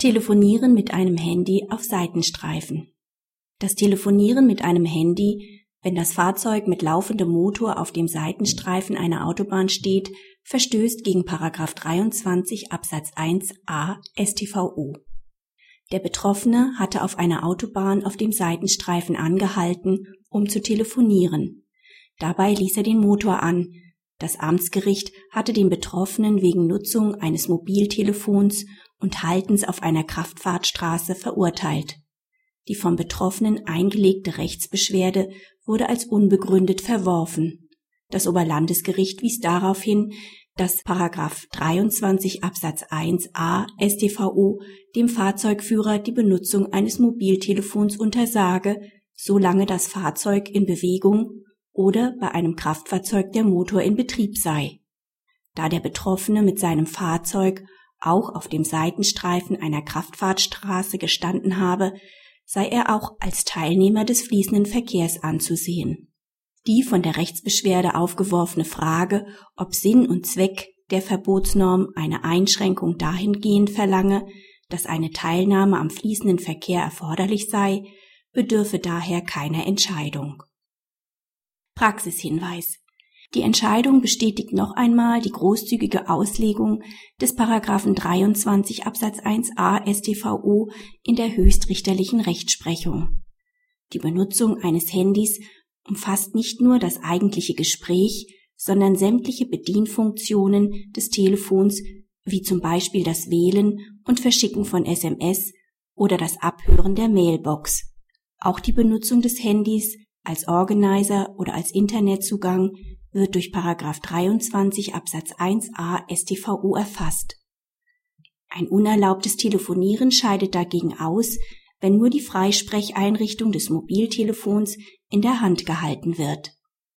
Telefonieren mit einem Handy auf Seitenstreifen. Das Telefonieren mit einem Handy, wenn das Fahrzeug mit laufendem Motor auf dem Seitenstreifen einer Autobahn steht, verstößt gegen 23 Absatz 1a StVO. Der Betroffene hatte auf einer Autobahn auf dem Seitenstreifen angehalten, um zu telefonieren. Dabei ließ er den Motor an. Das Amtsgericht hatte den Betroffenen wegen Nutzung eines Mobiltelefons und Haltens auf einer Kraftfahrtstraße verurteilt. Die vom Betroffenen eingelegte Rechtsbeschwerde wurde als unbegründet verworfen. Das Oberlandesgericht wies darauf hin, dass Paragraph 23 Absatz 1a StVO dem Fahrzeugführer die Benutzung eines Mobiltelefons untersage, solange das Fahrzeug in Bewegung oder bei einem Kraftfahrzeug der Motor in Betrieb sei. Da der Betroffene mit seinem Fahrzeug auch auf dem Seitenstreifen einer Kraftfahrtstraße gestanden habe, sei er auch als Teilnehmer des fließenden Verkehrs anzusehen. Die von der Rechtsbeschwerde aufgeworfene Frage, ob Sinn und Zweck der Verbotsnorm eine Einschränkung dahingehend verlange, dass eine Teilnahme am fließenden Verkehr erforderlich sei, bedürfe daher keiner Entscheidung. Praxishinweis die Entscheidung bestätigt noch einmal die großzügige Auslegung des Paragraphen 23 Absatz 1a StVO in der höchstrichterlichen Rechtsprechung. Die Benutzung eines Handys umfasst nicht nur das eigentliche Gespräch, sondern sämtliche Bedienfunktionen des Telefons, wie zum Beispiel das Wählen und Verschicken von SMS oder das Abhören der Mailbox. Auch die Benutzung des Handys als Organizer oder als Internetzugang wird durch Paragraph 23 Absatz 1a StVO erfasst. Ein unerlaubtes Telefonieren scheidet dagegen aus, wenn nur die Freisprecheinrichtung des Mobiltelefons in der Hand gehalten wird